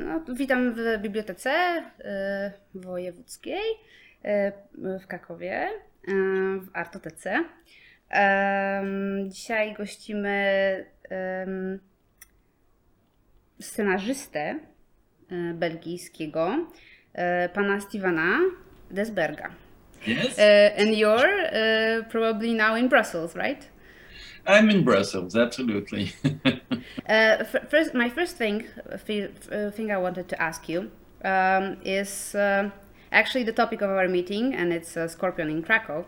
No, witam w bibliotece e, wojewódzkiej e, w Krakowie, e, w Artotece. Dzisiaj gościmy scenarzystę belgijskiego, pana Stevena Desberga. Yes, and you're probably now in Brussels, right? I'm in Brussels, absolutely. Uh, f- first, my first thing, f- uh, thing I wanted to ask you um, is uh, actually the topic of our meeting, and it's uh, Scorpion in Krakow.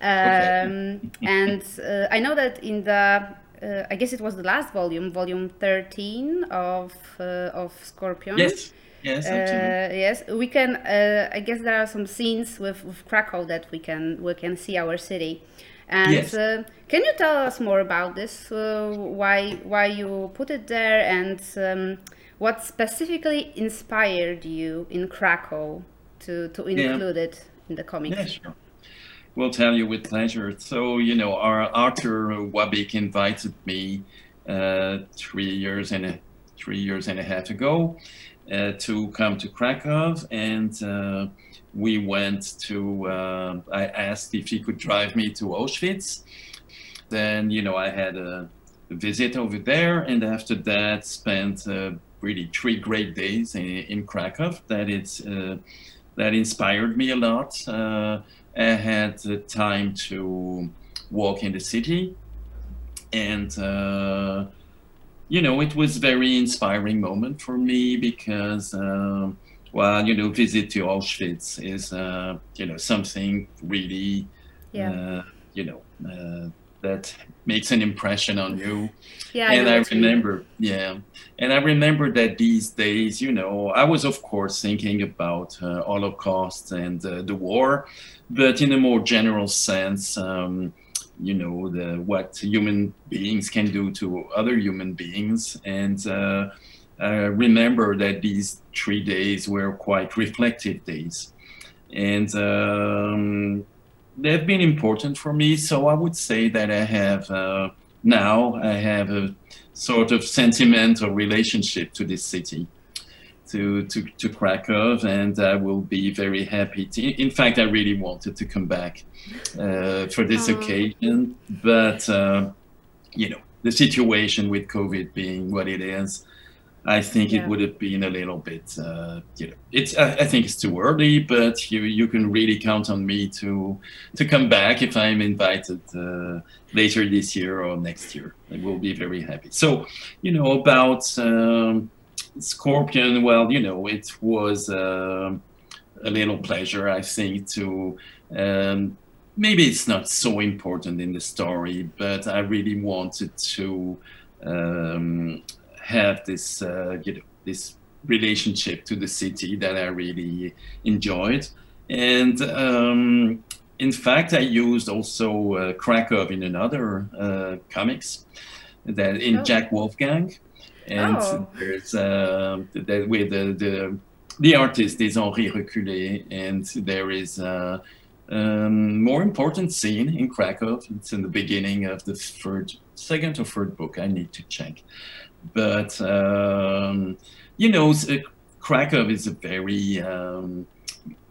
Um, and uh, I know that in the, uh, I guess it was the last volume, volume thirteen of uh, of Scorpion. yes, yes, absolutely. Uh, yes, we can. Uh, I guess there are some scenes with, with Krakow that we can we can see our city. And Yes. uh, can you tell us more about this? Uh, why why you put it there, and um, what specifically inspired you in Krakow to to Yeah. include it in the comics? yeah, sure. We'll tell you with pleasure. So, you know, our Arthur Wabik invited me uh, three years and a three years and a half ago uh, to come to Krakow, and uh, we went to. Uh, I asked if he could drive me to Auschwitz. Then, you know, I had a visit over there, and after that, spent uh, really three great days in, in Krakow. That it's uh, that inspired me a lot. Uh, I had the time to walk in the city, and uh, you know, it was very inspiring moment for me because. Um, well, you know, visit to Auschwitz is, uh, you know, something really, Yeah. uh, you know, uh, that makes an impression on you. Yeah, and know I what you remember, yeah, and I remember that these days, you know, I was of course thinking about uh, Holocaust and uh, the war, but in a more general sense, um, you know, the what human beings can do to other human beings, and uh, I remember that these three days were quite reflective days, and. Um, they've been important for me. So I would say that I have uh, now I have a sort of sentimental relationship to this city, to to to Krakow, and I will be very happy. To, in fact, I really wanted to come back uh, for this Oh. occasion, but uh, you know the situation with COVID being what it is. I think Yeah. it would have been a little bit, uh, you know, it's. I, I think it's too early, but you you can really count on me to to come back if I'm invited uh, later this year or next year. I will be very happy. So, you know, about um, Scorpion, well, you know, it was um a little pleasure, I think, to. Um, maybe it's not so important in the story, but I really wanted to um, have this, uh, you know, this relationship to the city that I really enjoyed. And um, in fact, I used also uh, Krakow in another uh, comics that in Oh. Jack Wolfgang, and Oh. there's uh, that with the, the the artist is Henri Reculé, and there is a um, more important scene in Krakow. It's in the beginning of the third, second or third book. I need to check, but um, you know, uh, Krakow is a very um,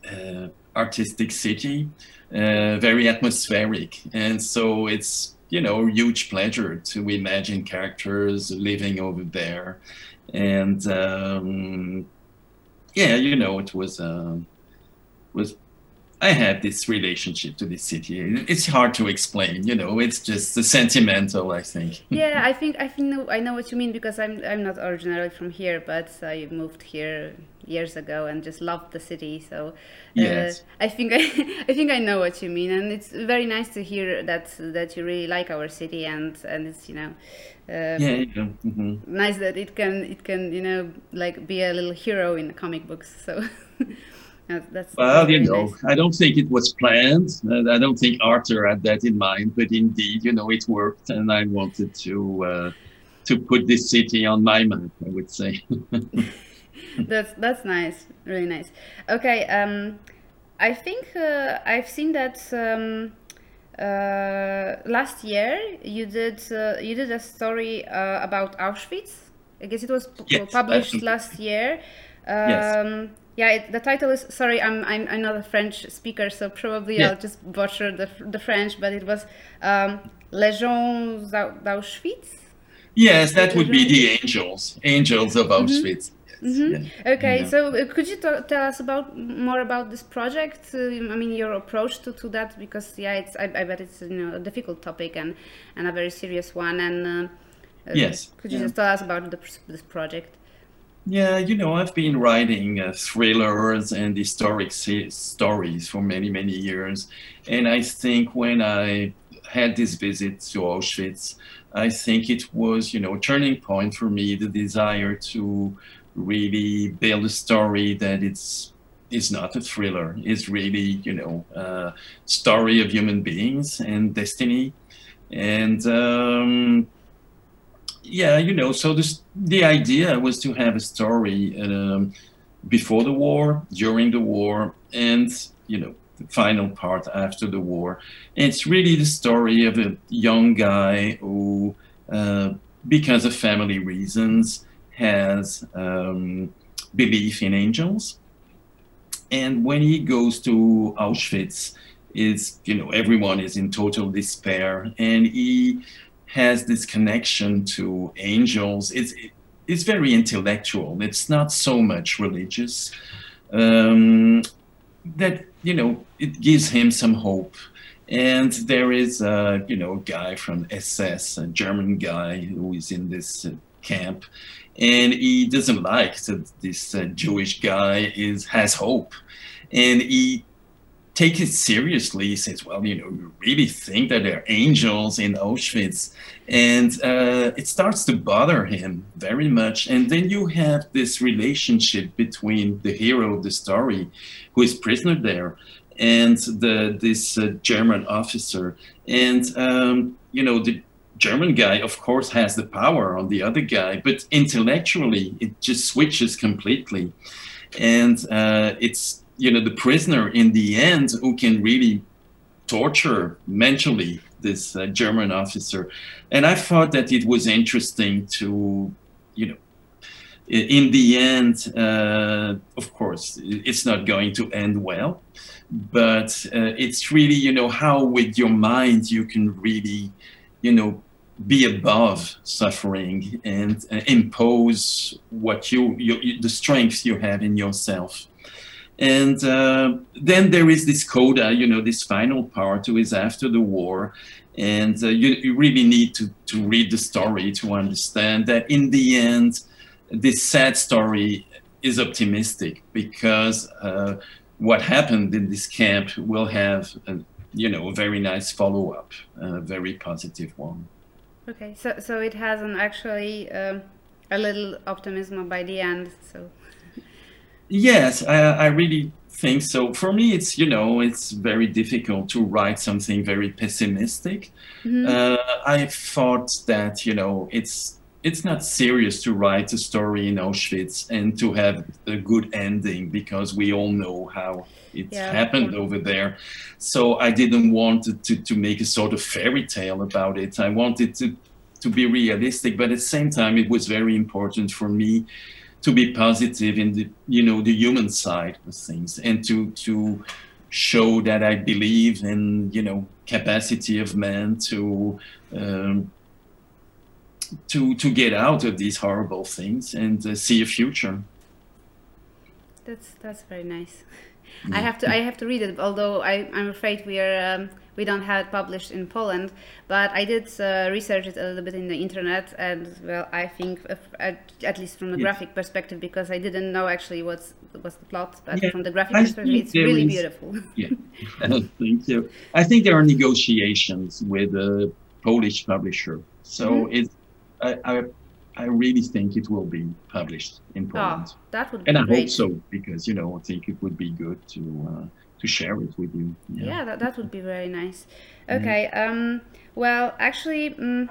uh, artistic city, uh, very atmospheric, and so it's you know a huge pleasure to imagine characters living over there, and um, yeah, you know, it was um, was I had this relationship to this city. It's hard to explain, you know. It's just sentimental, I think. Yeah, I think I think I know what you mean because I'm I'm not originally from here, but I moved here years ago and just loved the city. So uh, Yes. I think I, I think I know what you mean, and it's very nice to hear that that you really like our city and and it's you know. Uh, Yeah, yeah. hmm Nice that it can it can you know like be a little hero in comic books. So that's that's Well, you know, nice. I don't think it was planned. I don't think Arthur had that in mind, but indeed, you know, it worked, and I wanted to uh, to put this city on my map. I would say. That's that's nice, really nice. Okay, um, I think uh, I've seen that um, uh, last year you did uh, you did a story uh, about Auschwitz I guess it was yes, published last year. Um, yes. Yeah, it, the title is. Sorry, I'm, I'm I'm not a French speaker, so probably yeah. I'll just butcher the the French. But it was um, Les Anges d'Auschwitz. Yes, that would be the angels, angels of mm-hmm. Auschwitz. Mm-hmm. Mm-hmm. Yeah. Okay, yeah. so uh, could you t- tell us about more about this project? Uh, I mean, your approach to, to that, because yeah, it's I, I, bet it's you know a difficult topic and and a very serious one. And uh, uh yes, could you yeah. just tell us about the, this project? Yeah, you know, I've been writing uh, thrillers and historic stories for many, many years. And I think when I had this visit to Auschwitz, I think it was, you know, a turning point for me, the desire to really build a story that it's is not a thriller, is really, you know, a story of human beings and destiny. And um, yeah, you know, so this, the idea was to have a story um, before the war, during the war, and you know, the final part after the war. And it's really the story of a young guy who, uh, because of family reasons, has um, belief in angels. And when he goes to Auschwitz, is you know everyone is in total despair, and he has this connection to angels. It's it's very intellectual. It's not so much religious. Um, that you know it gives him some hope. And there is a you know guy from SS, a German guy who is in this uh, camp, and he doesn't like that this uh, Jewish guy is has hope, and he take it seriously. He says, well, you know, you really think that there are angels in Auschwitz? And uh, it starts to bother him very much. And then you have this relationship between the hero of the story, who is prisoner there, and the this uh, German officer. And, um, you know, the German guy, of course, has the power on the other guy, but intellectually, it just switches completely. And uh, it's you know the prisoner in the end who can really torture mentally this uh, German officer, and I thought that it was interesting to you know in the end, uh, of course, it's not going to end well, but uh, it's really, you know, how with your mind you can really, you know, be above suffering and uh, impose what you, you, the strength you have in yourself. And uh, then there is this coda, you know, this final part who is after the war. And uh, you, you really need to, to read the story to understand that in the end, this sad story is optimistic because uh, what happened in this camp will have, a, you know, a very nice follow up, a very positive one. Okay, so so it has an actually um, a little optimism by the end. So Yes, I, I really think so. For me, it's you know it's very difficult to write something very pessimistic. Mm-hmm. Uh, I thought that you know it's it's not serious to write a story in Auschwitz and to have a good ending because we all know how it yeah, happened over there. So I didn't want to, to, to make a sort of fairy tale about it. I wanted to to be realistic, but at the same time, it was very important for me to be positive in the you know the human side of things and to to show that I believe in you know capacity of man to um, to to get out of these horrible things and uh, see a future. That's that's very nice. Yeah. I have to I have to read it. Although I I'm afraid we are. Um, we don't have it published in Poland, but I did uh, research it a little bit in the internet, and well, I think at, at, least from the yes. graphic perspective, because I didn't know actually what's what's the plot, but yeah. from the graphic I perspective, it's really is, beautiful. yeah, thank you. I think there are negotiations with a Polish publisher, so mm-hmm. it's I, I I really think it will be published in ah, Poland. Oh, that would be and I great. hope so because you know I think it would be good to uh, to share it with you. Yeah, yeah that, that would be very nice. Okay. Mm. Um, well, actually, um,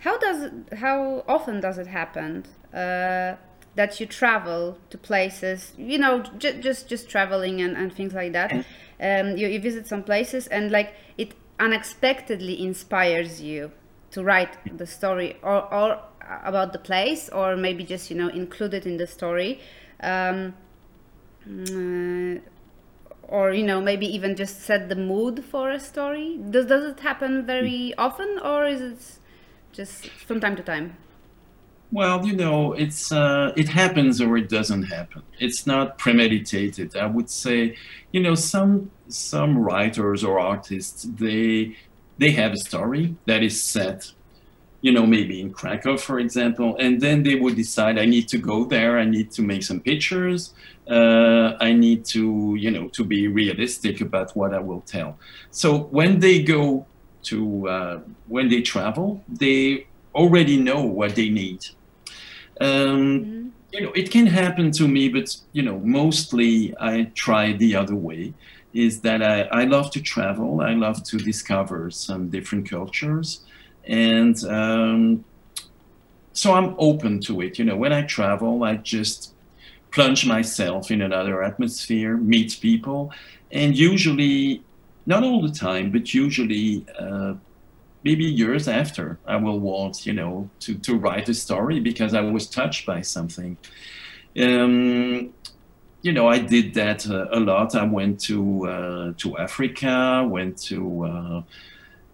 how does it, how often does it happen uh, that you travel to places? You know, j- just just traveling and, and things like that. Um, you, you visit some places and like it unexpectedly inspires you to write the story or, or about the place or maybe just you know include it in the story um, uh, or you know maybe even just set the mood for a story does, does it happen very often or is it just from time to time well, you know, it's uh, it happens or it doesn't happen. It's not premeditated. I would say, you know, some some writers or artists they they have a story that is set, you know, maybe in Krakow, for example, and then they would decide, I need to go there. I need to make some pictures. Uh, I need to, you know, to be realistic about what I will tell. So when they go to uh, when they travel, they already know what they need um, mm-hmm. You know, it can happen to me, but you know, mostly I try the other way. Is that I, I love to travel. I love to discover some different cultures, and um, so I'm open to it. You know, when I travel, I just plunge myself in another atmosphere, meet people, and usually, not all the time, but usually uh, maybe years after I will want, you know, to, to write a story because I was touched by something. Um, you know, I did that uh, a lot. I went to uh, to Africa, went to uh,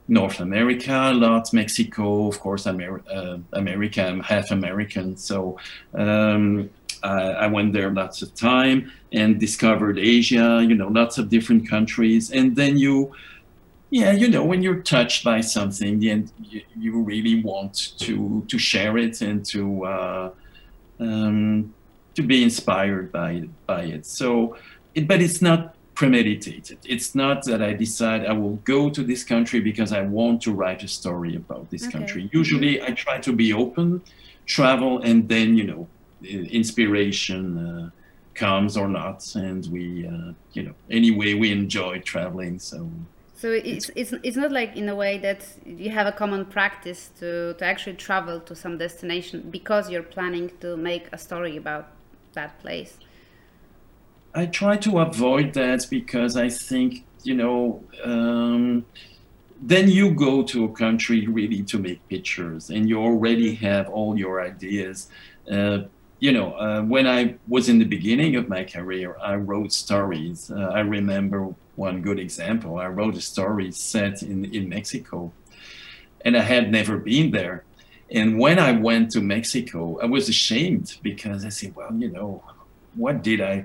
North America a lot, Mexico, of course, Amer- uh, America. I'm half American, so um, I, I, went there lots of time and discovered Asia. You know, lots of different countries, and then you yeah, you know, when you're touched by something, you, you really want to to share it and to uh, um, to be inspired by by it. So, it, but it's not premeditated. It's not that I decide I will go to this country because I want to write a story about this okay. country. Usually, I try to be open, travel, and then you know, inspiration. Uh, comes or not and we uh, you know anyway we enjoy traveling so so it's, it's, it's not like in a way that you have a common practice to, to actually travel to some destination because you're planning to make a story about that place. I try to avoid that because I think, you know, um, then you go to a country really to make pictures and you already have all your ideas. Uh, you know, uh, when I was in the beginning of my career, I wrote stories. Uh, I remember one good example. I wrote a story set in, in Mexico, and I had never been there. And when I went to Mexico, I was ashamed because I said, well, you know, what did I,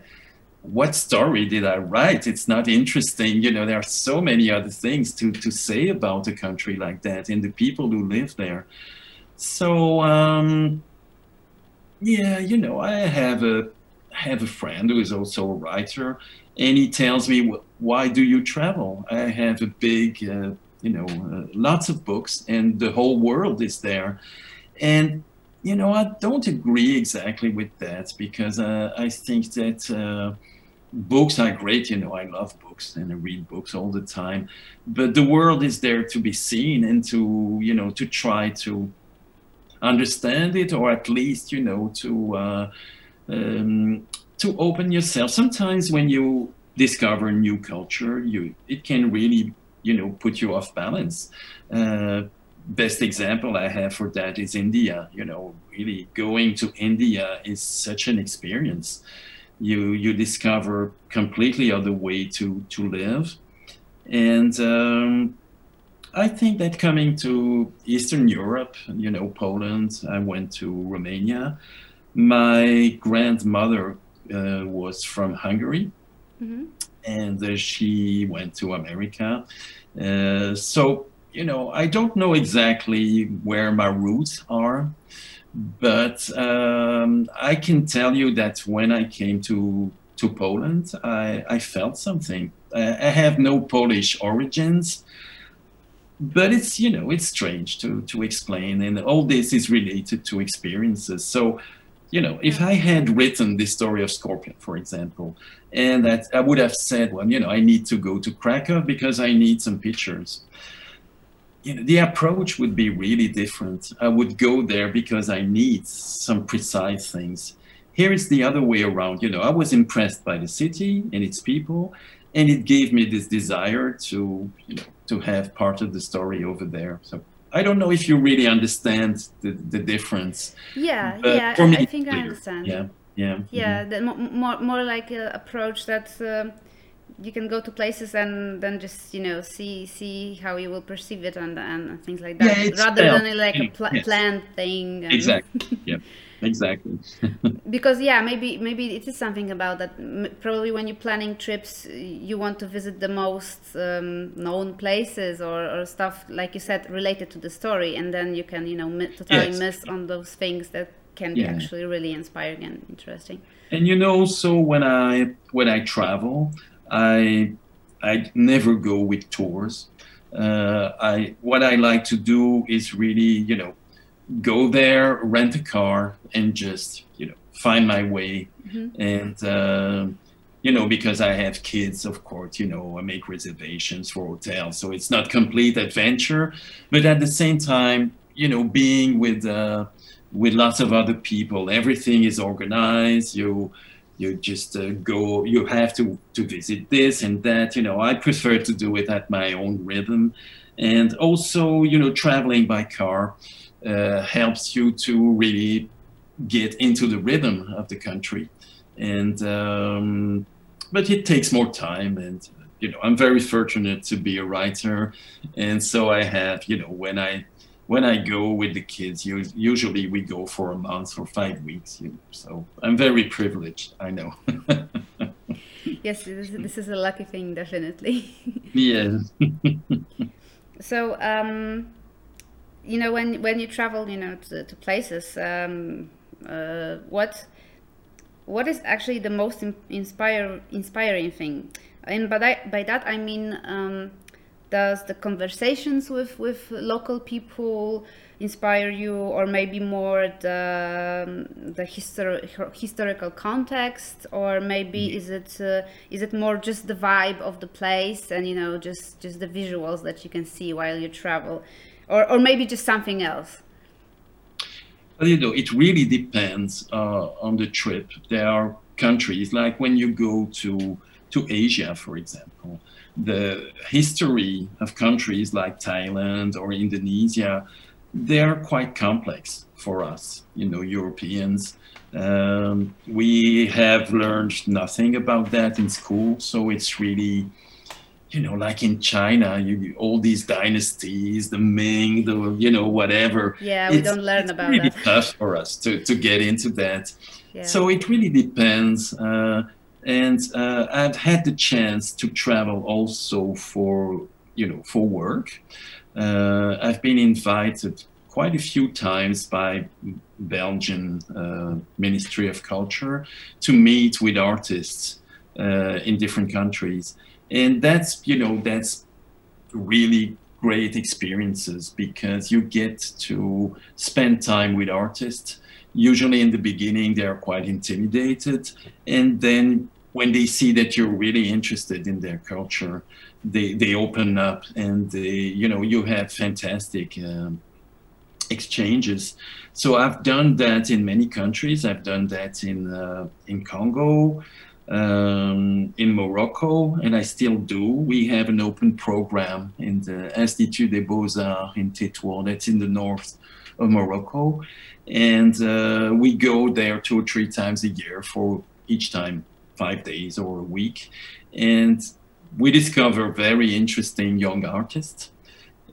what story did I write? It's not interesting. You know, there are so many other things to, to say about a country like that and the people who live there. So, um, yeah, you know, I have a have a friend who is also a writer, and he tells me, "Why do you travel?" I have a big, uh, you know, uh, lots of books, and the whole world is there, and you know, I don't agree exactly with that because uh, I think that uh, books are great. You know, I love books and I read books all the time, but the world is there to be seen and to, you know, to try to understand it or at least you know to uh, um, to open yourself sometimes when you discover new culture you it can really you know put you off balance uh, best example i have for that is india you know really going to india is such an experience you you discover completely other way to to live and um, I think that coming to Eastern Europe, you know, Poland, I went to Romania. My grandmother uh, was from Hungary, mm-hmm. and uh, she went to America. Uh, so, you know, I don't know exactly where my roots are, but um, I can tell you that when I came to to Poland, I, I felt something. I, I have no Polish origins but it's you know it's strange to to explain and all this is related to experiences so you know if i had written this story of scorpion for example and that i would have said well you know i need to go to krakow because i need some pictures you know the approach would be really different. I would go there because i need some precise things. Here it's the other way around. You know i was impressed by the city and its people and it gave me this desire to you know to have part of the story over there. So I don't know if you really understand the, the difference. Yeah, yeah, I, me, I think I understand. Yeah, yeah, Yeah, the, more more like an approach that um you can go to places and then just you know see see how you will perceive it and and things like that, Yeah, rather than like a yeah, pl- yes. planned thing. And exactly. yeah, exactly. because yeah, maybe maybe it is something about that. Probably when you're planning trips, you want to visit the most um, known places or, or stuff like you said related to the story, and then you can you know mi- totally Yes. miss on those things that can be actually really inspiring and interesting. And you know, so when I when I travel, I I never go with tours. Uh, I what I like to do is really, you know, go there, rent a car, and just you know find my way. And uh, you know, because I have kids, of course, you know, I make reservations for hotels, so it's not complete adventure, but at the same time, you know, being with uh, with lots of other people, everything is organized. You you just uh, go you have to to visit this and that you know i prefer to do it at my own rhythm. And also you know traveling by car uh, helps you to really get into the rhythm of the country. And um, but it takes more time and you know i'm very fortunate to be a writer. And so i have you know when i when I go with the kids, usually we go for a month or five weeks. You know, so I'm very privileged. I know. Yes, this, this is a lucky thing, definitely. yes. so, um, you know, when when you travel, you know, to, to places, um, uh, what what is actually the most in, inspire, inspiring thing? And by that, by that I mean, um, does the conversations with with local people inspire you, or maybe more the um, the histor- historical context, or maybe is it uh, is it more just the vibe of the place and you know just just the visuals that you can see while you travel, or or maybe just something else? Well, you know, it really depends uh, on the trip. There are countries like when you go to to Asia, for example, the history of countries like Thailand or Indonesia, they're quite complex for us, you know, Europeans. Um, we have learned nothing about that in school, so it's really you know, like in China, you all these dynasties, the Ming, the you know whatever. Yeah, we It's- don't learn it's about really that. tough for us to to get into that. Yeah. So it really depends. Uh, and uh, I've had the chance to travel also for you know for work. Uh, I've been invited quite a few times by Belgian uh, Ministry of Culture to meet with artists uh, in different countries, and that's you know that's really great experiences because you get to spend time with artists. Usually in the beginning they are quite intimidated, and then when they see that you're really interested in their culture, they they open up and they you know you have fantastic. Um, exchanges. So I've done that in many countries. I've done that in uh, in Congo, um, in Morocco, and I still do. We have an open program in the Institut des Beaux Arts in Tétouan. That's in the north of Morocco, and uh, we go there two or three times a year for each time five days or a week, and we discover very interesting young artists.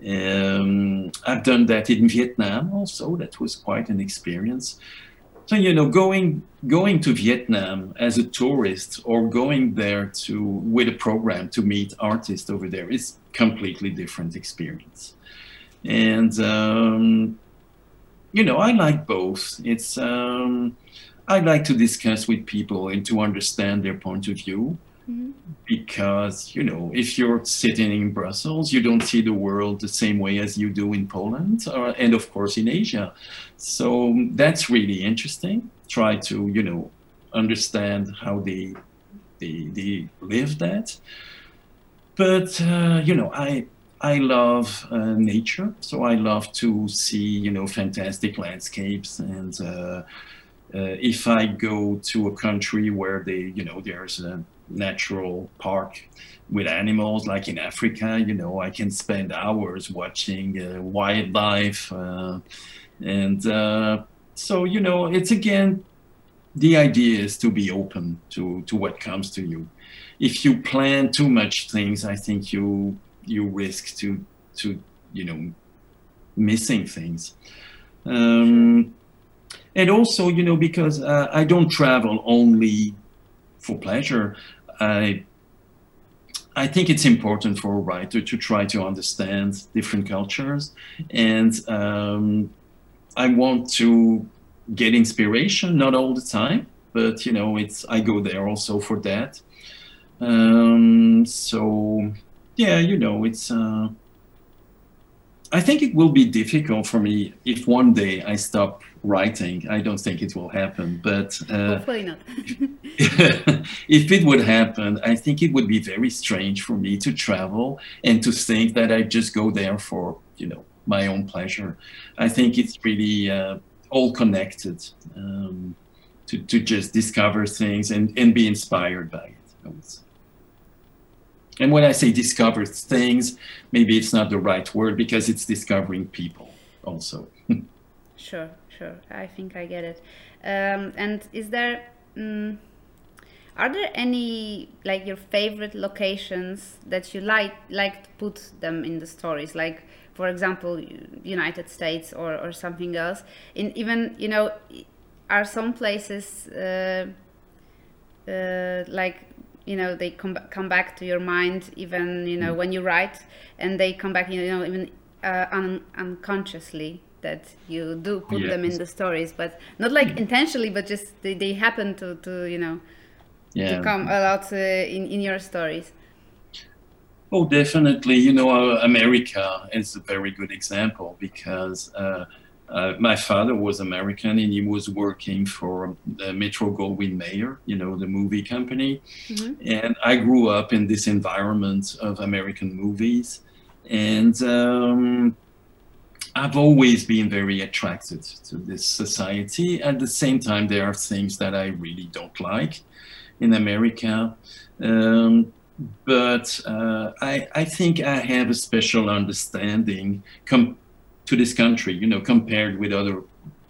Um, I've done that in Vietnam also. That was quite an experience. So you know, going going to Vietnam as a tourist or going there to with a program to meet artists over there is completely different experience. And um, you know, I like both. It's um, I like to discuss with people and to understand their point of view. Because you know if you're sitting in brussels you don't see the world the same way as you do in poland or, and of course in asia. So that's really interesting. Try to you know understand how they they, they live that. But uh, you know i i love uh, nature. So i love to see you know fantastic landscapes and uh, uh, if I go to a country where they, you know, there's a natural park with animals like in africa you know i can spend hours watching uh, wildlife uh, and uh, so you know it's again the idea is to be open to to what comes to you. If you plan too much things i think you you risk to to you know missing things. Um, and also you know because uh, i don't travel only for pleasure i I think it's important for a writer to try to understand different cultures, and um, I want to get inspiration, not all the time, but you know, it's I go there also for that. Um, so yeah, you know, it's. Uh, I think it will be difficult for me if one day I stop writing. I don't think it will happen, but uh, hopefully not. if it would happen, I think it would be very strange for me to travel and to think that I just go there for you know my own pleasure. I think it's really uh, all connected um, to to just discover things and and be inspired by it. And when I say discover things, maybe it's not the right word because it's discovering people also. sure, sure. I think I get it. Um, and is there, um, are there any like your favorite locations that you like like to put them in the stories? Like, for example, United States or or something else. In even you know, are some places uh, uh, like you know they come come back to your mind even you know mm. when you write and they come back you know even uh, un unconsciously that you do put yes. them in the stories but not like mm. intentionally but just they, they happen to to you know yeah. to come a lot uh, in in your stories oh definitely you know uh, america is a very good example because uh, uh, my father was American and he was working for the Metro Goldwyn Mayer, you know, the movie company. Mm-hmm. And I grew up in this environment of American movies. And um, I've always been very attracted to this society. At the same time, there are things that I really don't like in America. Um, but uh, I, I think I have a special understanding com- to this country, you know, compared with other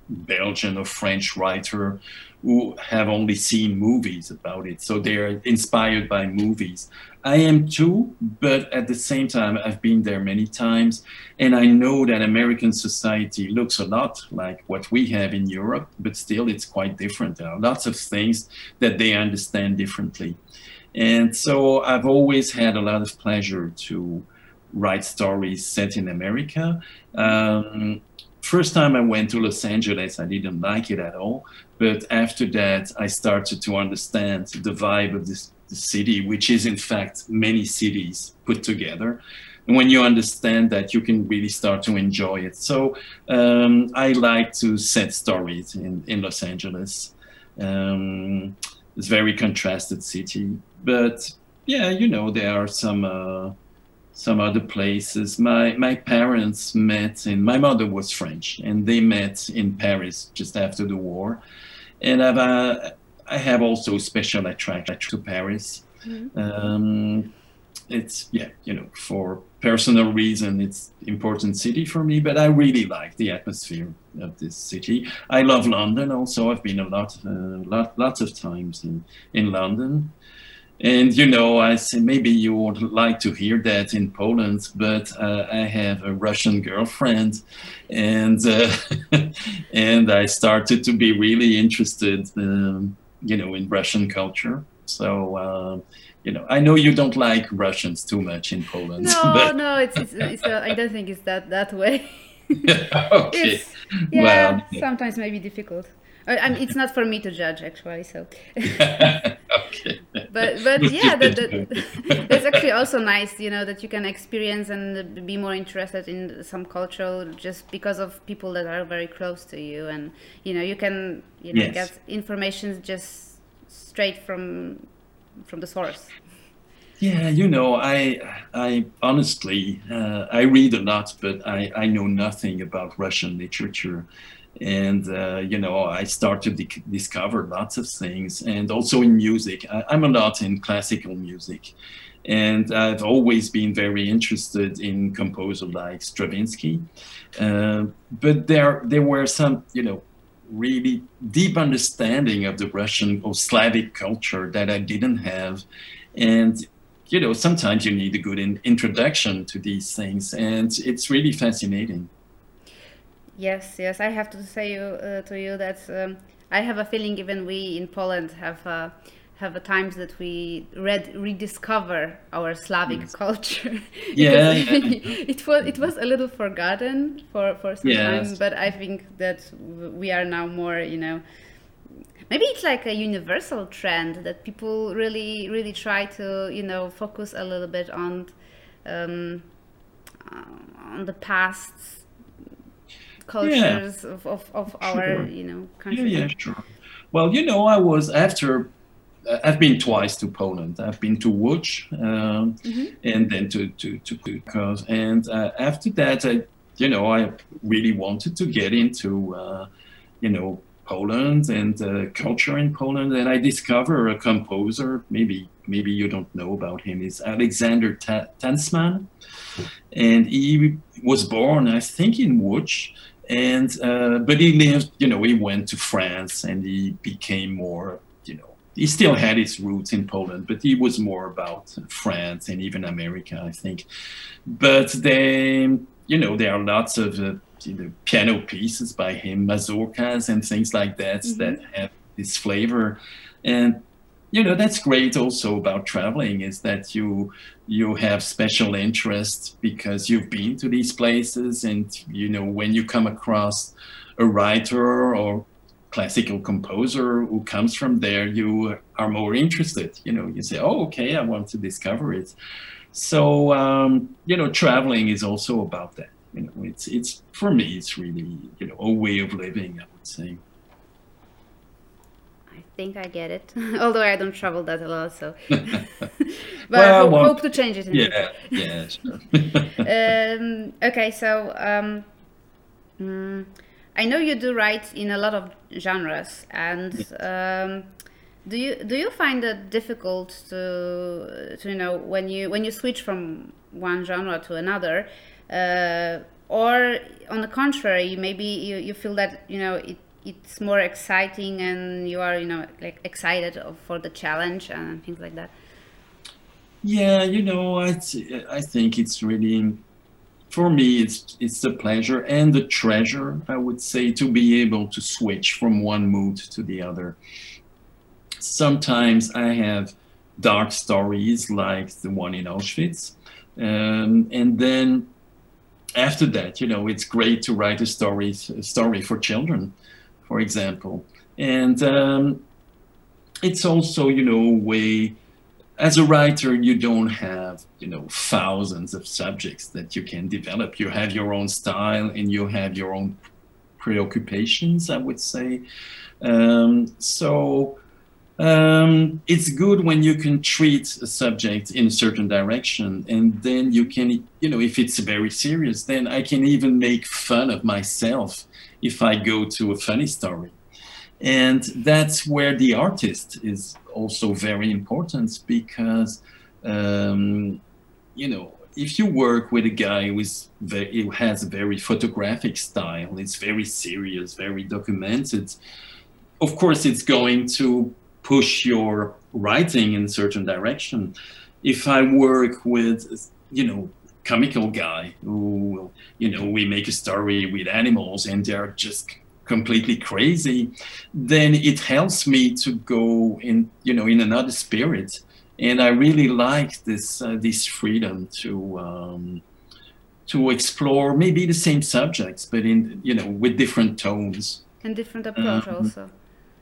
Belgian or French writer who have only seen movies about it. So they're inspired by movies. I am too, but at the same time, I've been there many times, and I know that American society looks a lot like what we have in Europe, but still it's quite different. There are lots of things that they understand differently. And so I've always had a lot of pleasure to write stories set in America. Um, first time I went to Los Angeles, I didn't like it at all. But after that, I started to understand the vibe of this the city, which is in fact many cities put together. And when you understand that, you can really start to enjoy it. So um, I like to set stories in, in Los Angeles. Um, it's very contrasted city, but yeah, you know, there are some uh, some other places. My my parents met in my mother was French and they met in Paris just after the war, and I've uh, I have also special attraction to Paris. Mm-hmm. Um, it's yeah you know for personal reason it's important city for me but i really like the atmosphere of this city i love london also i've been a lot uh, lot lots of times in in london and you know, I say maybe you would like to hear that in Poland, but uh, I have a Russian girlfriend, and uh, and I started to be really interested, um, you know, in Russian culture. So. Uh, you know, I know you don't like Russians too much in Poland. No, but... no, it's, it's, it's uh, I don't think it's that that way. okay. It's, yeah, well, sometimes maybe difficult. Uh, it's not for me to judge actually. So. okay. But but yeah, that, that, that's actually also nice. You know that you can experience and be more interested in some culture just because of people that are very close to you, and you know you can you know yes. get information just straight from from the source. Yeah, you know, I I honestly uh, I read a lot, but I I know nothing about Russian literature, and uh, you know I start to di- discover lots of things, and also in music. I, I'm a lot in classical music, and I've always been very interested in composers like Stravinsky, uh, but there there were some you know really deep understanding of the Russian or Slavic culture that I didn't have, and you know, sometimes you need a good in, introduction to these things, and it's really fascinating. Yes, yes, I have to say you, uh, to you that um, I have a feeling even we in Poland have uh, have times that we read rediscover our Slavic yes. culture. yeah, yeah, it was it was a little forgotten for for some time, but I think that we are now more, you know, maybe it's like a universal trend that people really really try to you know focus a little bit on um, uh, on the past cultures yeah. of, of, of our sure. you know country yeah, yeah sure well you know i was after uh, I've been twice to Poland. I've been to Łódź um, mm-hmm. and then to to to Kukos. And uh, after that, I, you know, I really wanted to get into, uh, you know, Poland and uh, culture in Poland, and I discover a composer. Maybe maybe you don't know about him. Is Alexander Ta- Tansman, and he was born, I think, in Łódź, and uh, but he lived. You know, he went to France and he became more. You know, he still had his roots in Poland, but he was more about France and even America, I think. But then, you know, there are lots of uh, you know, piano pieces by him, mazurkas and things like that mm-hmm. that have this flavor. And you know that's great also about traveling is that you you have special interest because you've been to these places and you know when you come across a writer or classical composer who comes from there you are more interested you know you say oh okay i want to discover it so um, you know traveling is also about that you know, it's it's for me, it's really you know a way of living. I would say. I think I get it, although I don't travel that a lot. So, but well, I hope, well, hope, to change it. yeah, yeah, sure. um, okay, so um, mm, I know you do write in a lot of genres, and Yes. um, do you do you find it difficult to to you know when you when you switch from one genre to another, uh, or on the contrary, maybe you, you feel that you know it it's more exciting and you are you know like excited for the challenge and things like that. Yeah, you know, I I think it's really for me it's it's the pleasure and the treasure I would say to be able to switch from one mood to the other. Sometimes I have dark stories like the one in Auschwitz, um, and then after that, you know, it's great to write a story a story for children, for example, and um, it's also you know way as a writer you don't have you know thousands of subjects that you can develop. You have your own style and you have your own preoccupations i would say. Um, so um, it's good when you can treat a subject in a certain direction and then you can you know if it's very serious then i can even make fun of myself if i go to a funny story. And that's where the artist is also very important because um, you know if you work with a guy who is very, who has a very photographic style it's very serious very documented of course it's going to push your writing in a certain direction. If i work with you know comical guy who will you know we make a story with animals and they're just completely crazy then it helps me to go in you know in another spirit and i really like this uh, this freedom to um, to explore maybe the same subjects but in you know with different tones And different approach Um, also.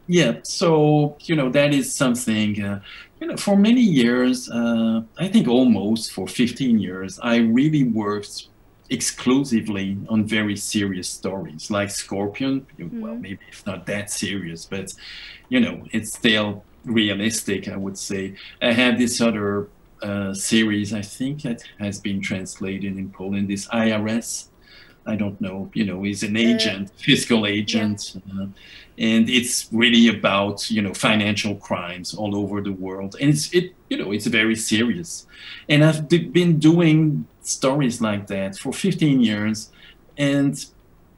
yeah so you know that is something uh, you know for many years uh, i think almost for 15 years i really worked exclusively on very serious stories like scorpion well Mhm. maybe it's not that serious but you know it's still realistic i would say i have this other uh, series, I think that has been translated in Poland, this IRS. I don't know, you know, he's an agent, uh, fiscal agent. Yeah. And it's really about, you know, financial crimes all over the world. And it's, it, you know, it's very serious. And I've been doing stories like that for 15 years. And,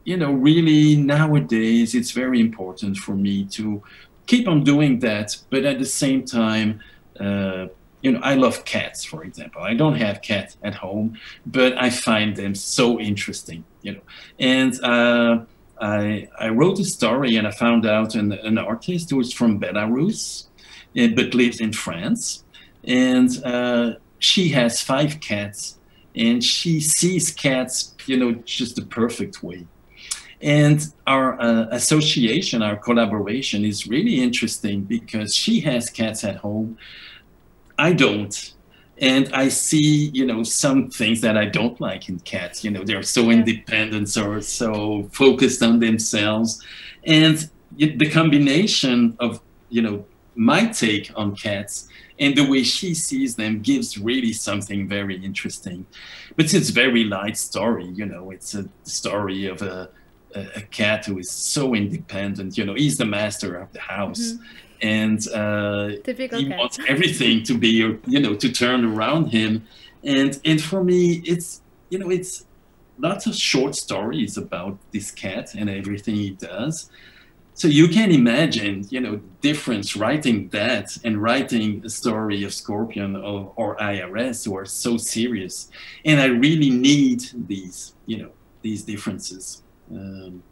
you know, really nowadays it's very important for me to keep on doing that, but at the same time, uh, you know, I love cats, for example. I don't have cats at home, but I find them so interesting, you know. And uh, I, I wrote a story and I found out an, an artist who is from Belarus, uh, but lives in France. And uh, she has five cats and she sees cats, you know, just the perfect way. And our uh, association, our collaboration is really interesting because she has cats at home I don't. And I see, you know, some things that I don't like in cats. You know, they're so independent or so focused on themselves. And the combination of, you know, my take on cats and the way she sees them gives really something very interesting. But it's a very light story, you know, it's a story of a, a, cat who is so independent, you know, he's the master of the house. Mm-hmm and uh, he cat. wants everything to be you know to turn around him. And and for me it's you know it's lots of short stories about this cat and everything he does. So you can imagine you know difference writing that and writing a story of scorpion or, or irs who are so serious. And i really need these you know these differences. Um,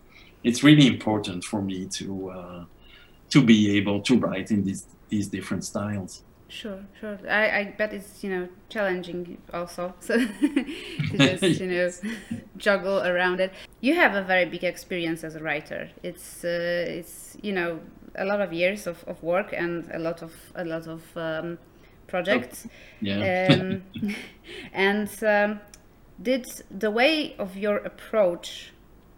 it's really important for me to uh, to be able to write in these these different styles. Sure, sure. I, I bet it's you know challenging also, so to just you know juggle around it. You have a very big experience as a writer. It's uh, it's you know a lot of years of, of work and a lot of a lot of um, projects. Oh, yeah. Um, and um, did the way of your approach,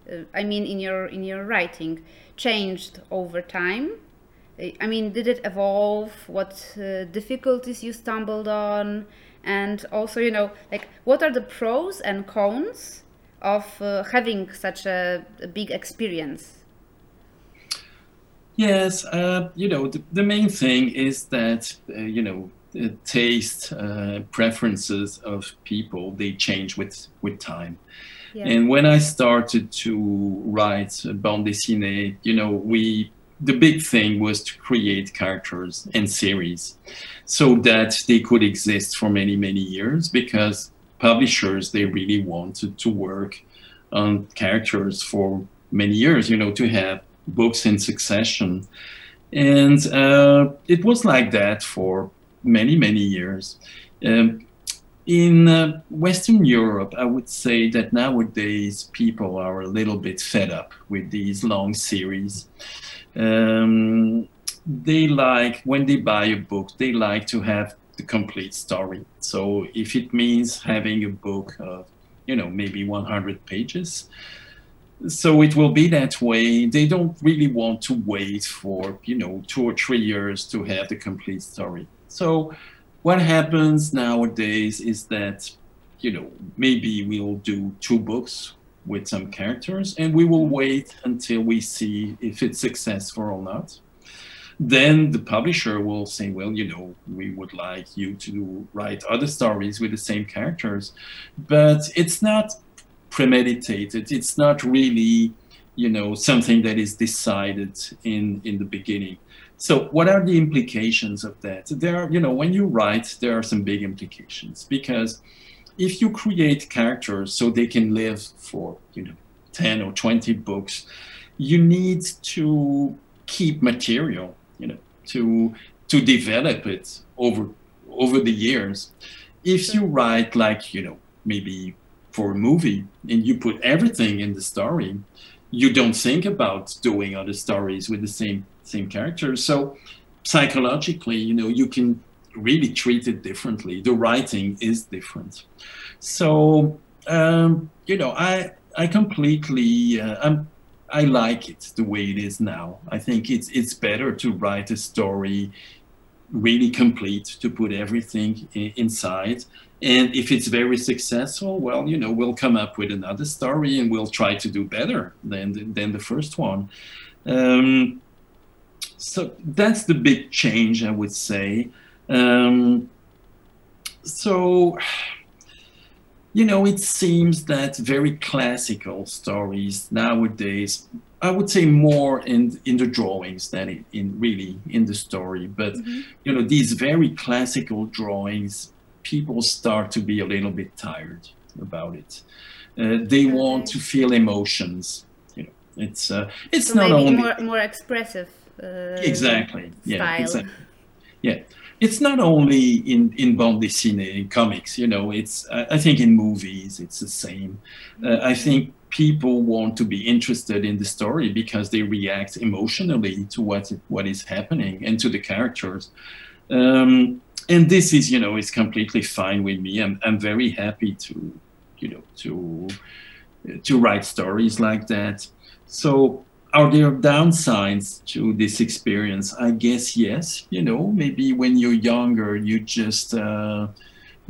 uh, I mean, in your in your writing, changed over time? I mean, did it evolve? What uh, difficulties you stumbled on? And also, you know, like what are the pros and cons of uh, having such a, a, big experience? Yes, uh, you know, the, the, main thing is that, uh, you know, the taste, uh, preferences of people, they change with, with time. Yeah. And when I started to write bande dessinée, you know, we the big thing was to create characters and series so that they could exist for many many years because publishers they really wanted to work on characters for many years you know to have books in succession. And uh, it was like that for many many years. Um, in uh, Western Europe, I would say that nowadays people are a little bit fed up with these long series. Um, they like when they buy a book they like to have the complete story. So if it means having a book of you know maybe 100 pages so it will be that way. They don't really want to wait for you know two or three years to have the complete story. So what happens nowadays is that you know maybe we'll do two books with some characters and we will mm-hmm. wait until we see if it's successful or not. Then the publisher will say well you know we would like you to write other stories with the same characters. But it's not premeditated. It's not really you know something that is decided in in the beginning so what are the implications of that? There are you know when you write there are some big implications because if you create characters so they can live for you know 10 or 20 books you need to keep material you know to to develop it over over the years. If you write like you know maybe for a movie and you put everything in the story you don't think about doing other stories with the same same characters so psychologically you know you can really treat it differently. The writing is different. So um, you know, I I completely uh, I'm, I like it the way it is now. I think it's it's better to write a story really complete to put everything inside and if it's very successful well you know we'll come up with another story and we'll try to do better than than the first one um, so that's the big change i would say um, so you know it seems that very classical stories nowadays I would say more in in the drawings than in, in really in the story. But mm-hmm. you know, these very classical drawings, people start to be a little bit tired about it. Uh, they want to feel emotions. You know, it's uh, it's so not maybe only more more expressive. Uh, exactly. Yeah. Style. Exactly. Yeah it's not only in in bande dessinée in comics you know it's I, I think in movies it's the same uh, i think people want to be interested in the story because they react emotionally to what what is happening and to the characters um, and this is you know is completely fine with me i'm, I'm very happy to you know to to write stories like that so are there downsides to this experience? I guess yes. You know, maybe when you're younger, you just uh,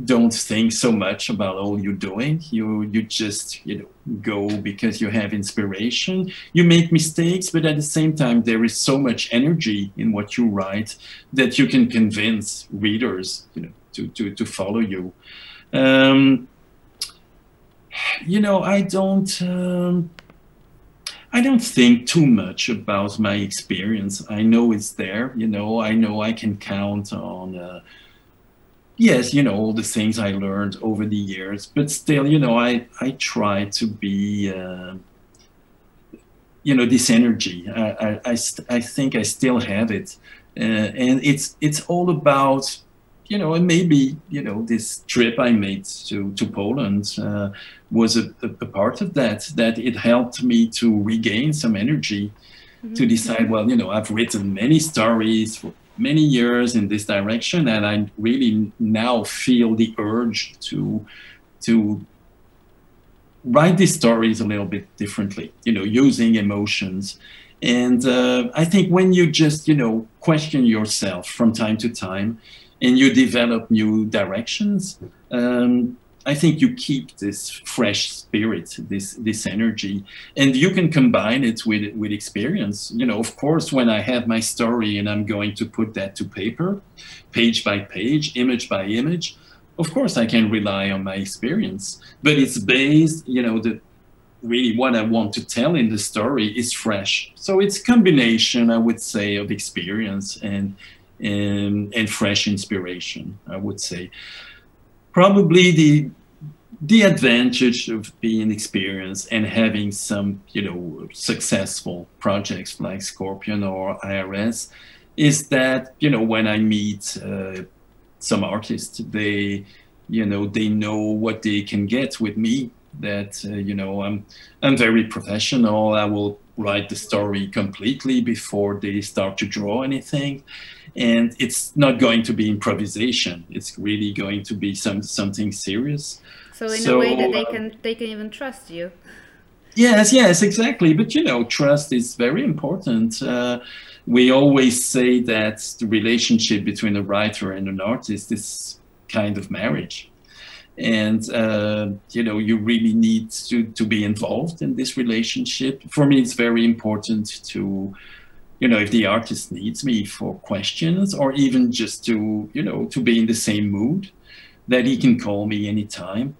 don't think so much about all you're doing. You you just you know go because you have inspiration. You make mistakes, but at the same time, there is so much energy in what you write that you can convince readers, you know, to to to follow you. Um, you know, I don't. Um, I don't think too much about my experience. I know it's there, you know, I know I can count on, uh, yes, you know, all the things I learned over the years, but still, you know, I, I try to be, uh, you know, this energy. I, I, I, I, think I still have it. Uh, and it's, it's all about you know, and maybe you know this trip I made to to Poland uh, was a, a, part of that. That it helped me to regain some energy mm-hmm. to decide. Well, you know, I've written many stories for many years in this direction, and I really now feel the urge to to write these stories a little bit differently. You know, using emotions. And uh, I think when you just, you know, question yourself from time to time, and you develop new directions, um, I think you keep this fresh spirit, this this energy, and you can combine it with with experience. You know, of course, when I have my story and I'm going to put that to paper, page by page, image by image, of course I can rely on my experience. But it's based, you know, the really what I want to tell in the story is fresh. So it's combination, I would say, of experience and and, and fresh inspiration, I would say. Probably the the advantage of being experienced and having some, you know, successful projects like Scorpion or IRS is that, you know, when I meet uh, some artists, they, you know, they know what they can get with me. That uh, you know, I'm I'm very professional. I will write the story completely before they start to draw anything and it's not going to be improvisation. It's really going to be some something serious. So in so, a way that they uh, can they can even trust you. yes yes exactly. But you know trust is very important. Uh, we always say that the relationship between a writer and an artist is kind of marriage. And uh, you know you really need to to be involved in this relationship. For me it's very important to you know if the artist needs me for questions or even just to you know to be in the same mood that he can call me anytime.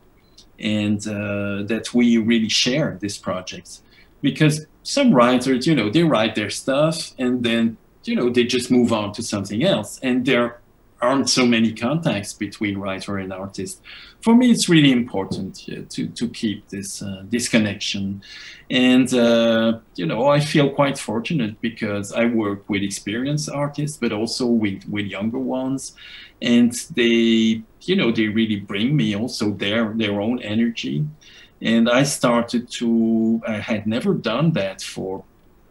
And uh, that we really share this project. Because some writers you know they write their stuff and then you know they just move on to something else. And there aren't so many contacts between writer and artist. For me, it's really important uh, to to keep this uh, this connection, and uh, you know I feel quite fortunate because I work with experienced artists, but also with with younger ones, and they you know they really bring me also their their own energy, and I started to I had never done that for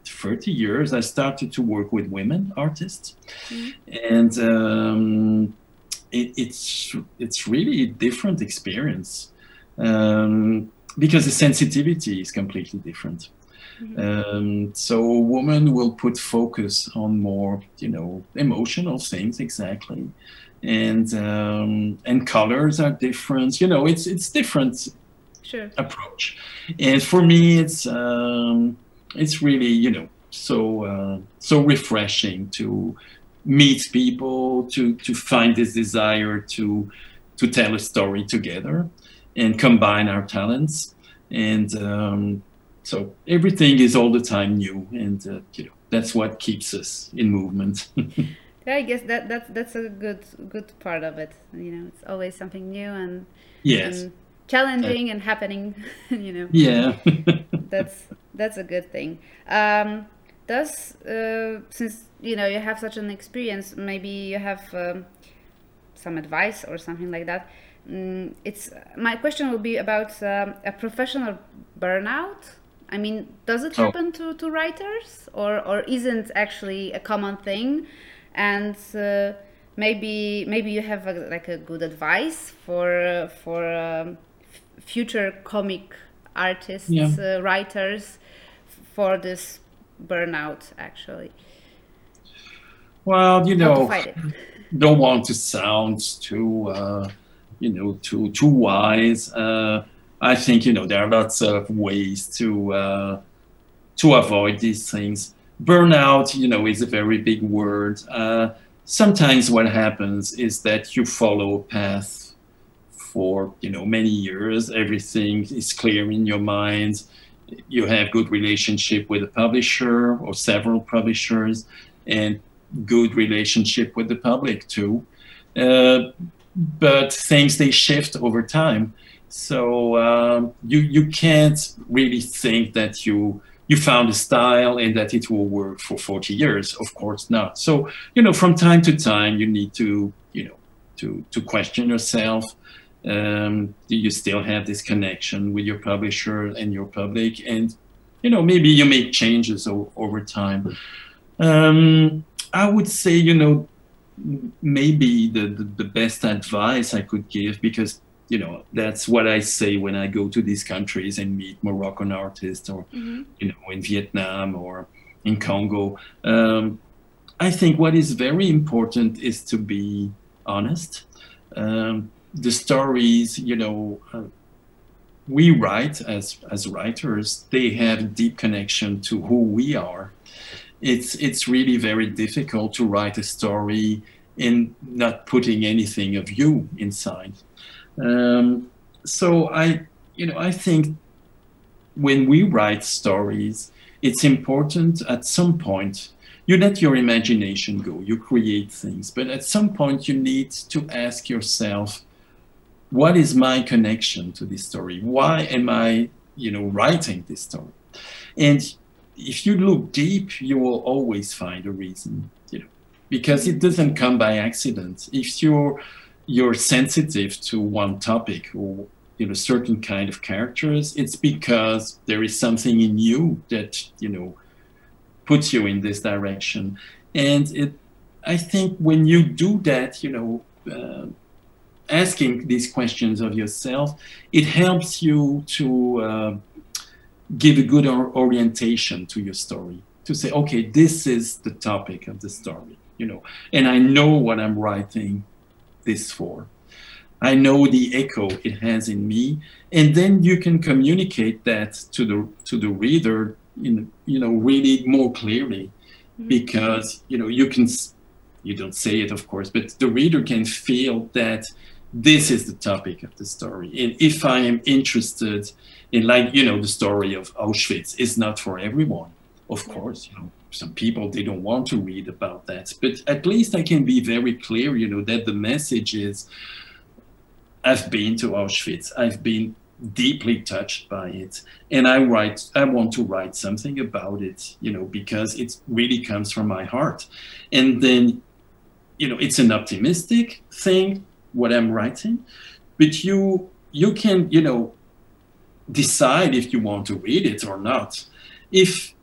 30 years, I started to work with women artists, mm-hmm. and um, it, it's it's really a different experience um, because the sensitivity is completely different. Mm-hmm. Um, so a woman will put focus on more, you know, emotional things exactly, and um, and colors are different. You know, it's it's different sure. approach, and for me, it's um, it's really you know so uh, so refreshing to meet people to to find this desire to to tell a story together and combine our talents. And um, so everything is all the time new and uh, you know that's what keeps us in movement. Yeah i guess that that's that's a good good part of it. You know it's always something new and yes. and challenging uh, and happening you know. Yeah. That's that's a good thing um, does uh, since you know you have such an experience maybe you have um, some advice or something like that mm, it's my question will be about um, a professional burnout i mean does it oh. happen oh. to, to writers or or isn't actually a common thing and uh, maybe maybe you have a, like a good advice for for um, future comic artists yeah. uh, writers for this burnout actually. Well you know don't want to sound too uh, you know too too wise. Uh, i think you know there are lots of ways to uh, to avoid these things. Burnout you know is a very big word. Uh, sometimes what happens is that you follow a path for you know many years. Everything is clear in your mind you have good relationship with a publisher or several publishers and good relationship with the public too. Uh, but things they shift over time. So um, you you can't really think that you you found a style and that it will work for 40 years. Of course not. So you know from time to time you need to you know to to question yourself um, do you still have this connection with your publisher and your public? And you know maybe you make changes o- over time. Um, i would say you know maybe the, the, the best advice i could give because you know that's what i say when i go to these countries and meet moroccan artists or mm-hmm. you know in vietnam or in congo. Um, i think what is very important is to be honest. Um, the stories, you know, uh, we write as as writers, they have a deep connection to who we are. It's it's really very difficult to write a story in not putting anything of you inside. Um, so I, you know, I think when we write stories, it's important at some point you let your imagination go, you create things, but at some point you need to ask yourself, what is my connection to this story? Why am I, you know, writing this story? And if you look deep, you will always find a reason, you know, because it doesn't come by accident. If you're you're sensitive to one topic or you know certain kind of characters, it's because there is something in you that you know puts you in this direction. And it, I think, when you do that, you know. Uh, asking these questions of yourself, it helps you to uh, give a good or- orientation to your story. To say, okay, this is the topic of the story, you know, and I know what I'm writing this for. I know the echo it has in me, and then you can communicate that to the to the reader in you know really more clearly, mm-hmm. because you know you can you don't say it of course, but the reader can feel that this is the topic of the story. And if I am interested in, like, you know, the story of Auschwitz is not for everyone, of course, you know, some people they don't want to read about that. But at least I can be very clear, you know, that the message is I've been to Auschwitz, I've been deeply touched by it and i write i want to write something about it you know because it really comes from my heart and then you know it's an optimistic thing what I'm writing, but you you can you know decide if you want to read it or not. If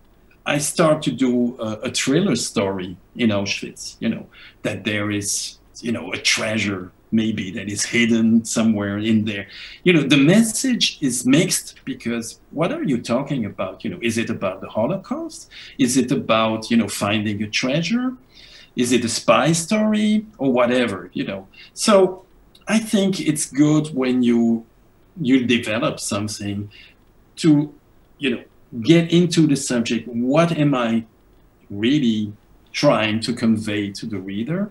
I start to do a, a thriller story in Auschwitz, you know that there is you know a treasure maybe that is hidden somewhere in there. You know, the message is mixed because what are you talking about? You know, is it about the Holocaust? Is it about, you know, finding a treasure? Is it a spy story or whatever, you know? So I think it's good when you you develop something to, you know, get into the subject. What am I really trying to convey to the reader?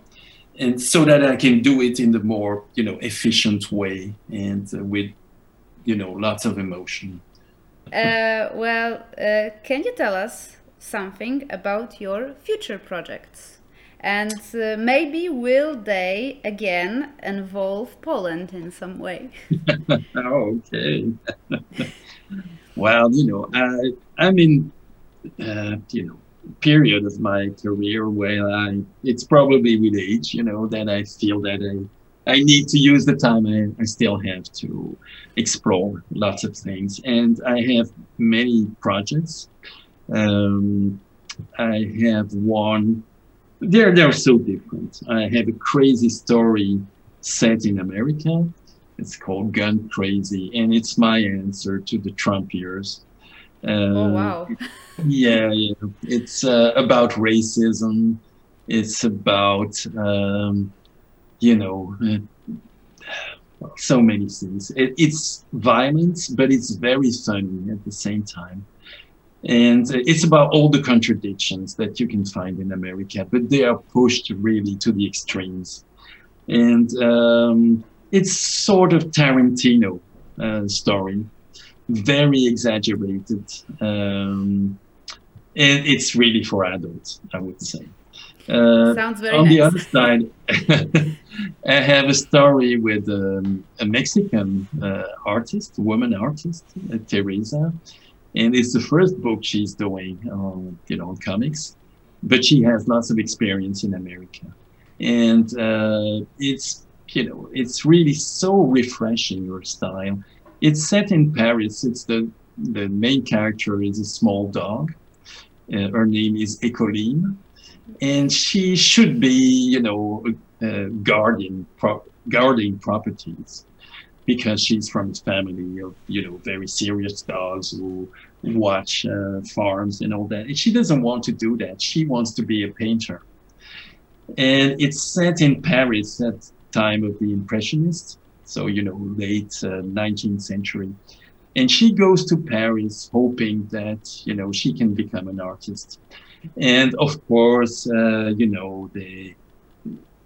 and so that I can do it in the more you know efficient way and uh, with you know lots of emotion. Uh, well, uh, can you tell us something about your future projects? And uh, maybe will they again involve Poland in some way? okay. well, you know, I I mean, uh, you know, period of my career where I, it's probably with age, you know, that I feel that I, I need to use the time I, I still have to explore lots of things. And I have many projects. Um, I have one, they're, they're so different. I have a crazy story set in America. It's called Gun Crazy, and it's my answer to the Trump years. Uh, oh, wow. yeah, yeah. It's uh, about racism. It's about, um, you know, uh, so many things. It, it's violence, but it's very funny at the same time. And it's about all the contradictions that you can find in America, but they are pushed really to the extremes. And um, it's sort of Tarantino uh, story very exaggerated. Um, and it's really for adults, I would say. Uh, Sounds very on nice. the other side, I have a story with um, a Mexican uh, artist, woman artist, uh, Teresa, and it's the first book she's doing, on, you know, comics, but she has lots of experience in America, and uh, it's you know it's really so refreshing your style it's set in Paris. It's the the main character is a small dog. Uh, her name is Ecoline, and she should be, you know, uh, guarding pro- guarding properties because she's from a family of, you know, very serious dogs who watch uh, farms and all that. And she doesn't want to do that. She wants to be a painter. And it's set in Paris at time of the Impressionists so you know late uh, 19th century and she goes to paris hoping that you know she can become an artist and of course uh, you know the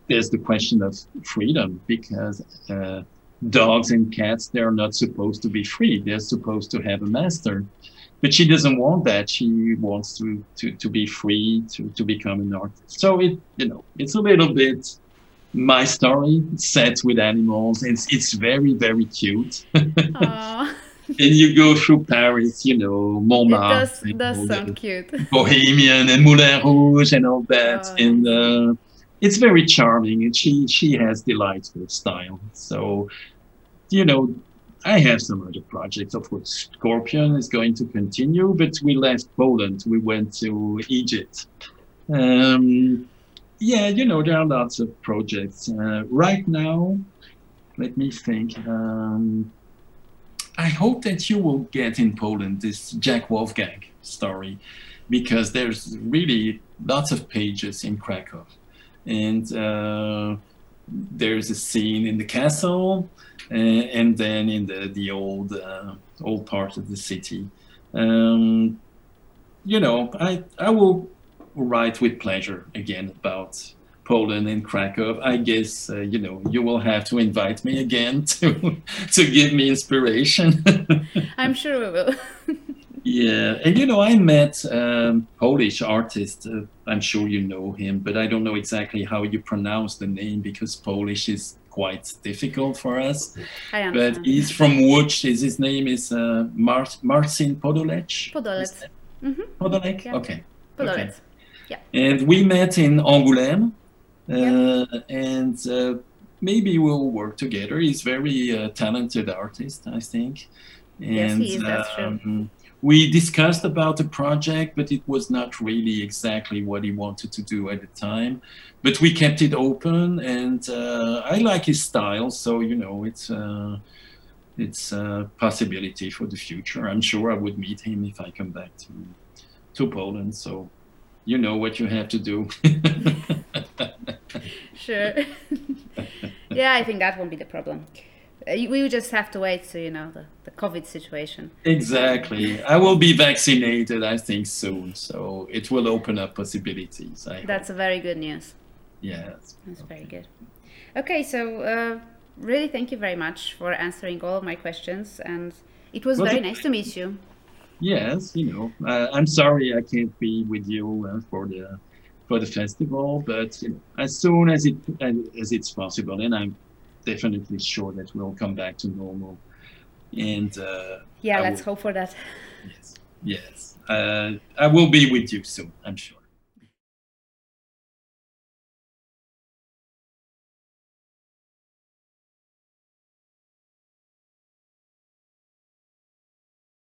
there's the question of freedom because uh, dogs and cats they're not supposed to be free they're supposed to have a master but she doesn't want that she wants to to, to be free to, to become an artist so it you know it's a little bit my story set with animals. It's it's very very cute. and you go through Paris, you know, Montmartre. It does, does sound cute. Bohemian and Moulin Rouge and all that, oh. and uh, it's very charming. And she she has delightful style. So, you know, I have some other projects. Of course, Scorpion is going to continue, but we left Poland. We went to Egypt. Um, yeah, you know, there are lots of projects. Uh, right now, let me think. Um, I hope that you will get in Poland this Jack Wolfgang story because there's really lots of pages in Krakow. And uh, there's a scene in the castle uh, and then in the, the old, uh, old part of the city. Um, you know, I, I will write with pleasure again about Poland and Krakow. I guess uh, you know you will have to invite me again to to give me inspiration. I'm sure we will. yeah, and you know I met um, Polish artist. Uh, I'm sure you know him, but I don't know exactly how you pronounce the name because Polish is quite difficult for us. But he's from Łódź. His name is uh, Mar- Marcin Podolec. Podolec. Mm-hmm. Podolec. Yeah. Okay. Podolec. Okay. Yeah. And we met in Angoulême, uh, yeah. and uh, maybe we'll work together. He's very uh, talented artist, I think. And, yes, he is. That's true. We discussed about the project, but it was not really exactly what he wanted to do at the time. But we kept it open, and uh, I like his style, so you know, it's uh, it's a possibility for the future. I'm sure I would meet him if I come back to to Poland. So you know what you have to do. sure. yeah, I think that won't be the problem. Uh, we just have to wait to you know the, the COVID situation. Exactly. I will be vaccinated, I think, soon. So it will open up possibilities. I That's hope. a very good news. Yes. That's very good. Okay, so uh, really thank you very much for answering all of my questions, and it was Well, very nice to meet you. Yes, you know, uh, I'm sorry I can't be with you uh, for the for the festival, but you know, as soon as it as it's possible, and I'm definitely sure that we'll come back to normal. And uh, Yeah, I let's will- hope for that. yes, yes, uh, I will be with you soon. I'm sure.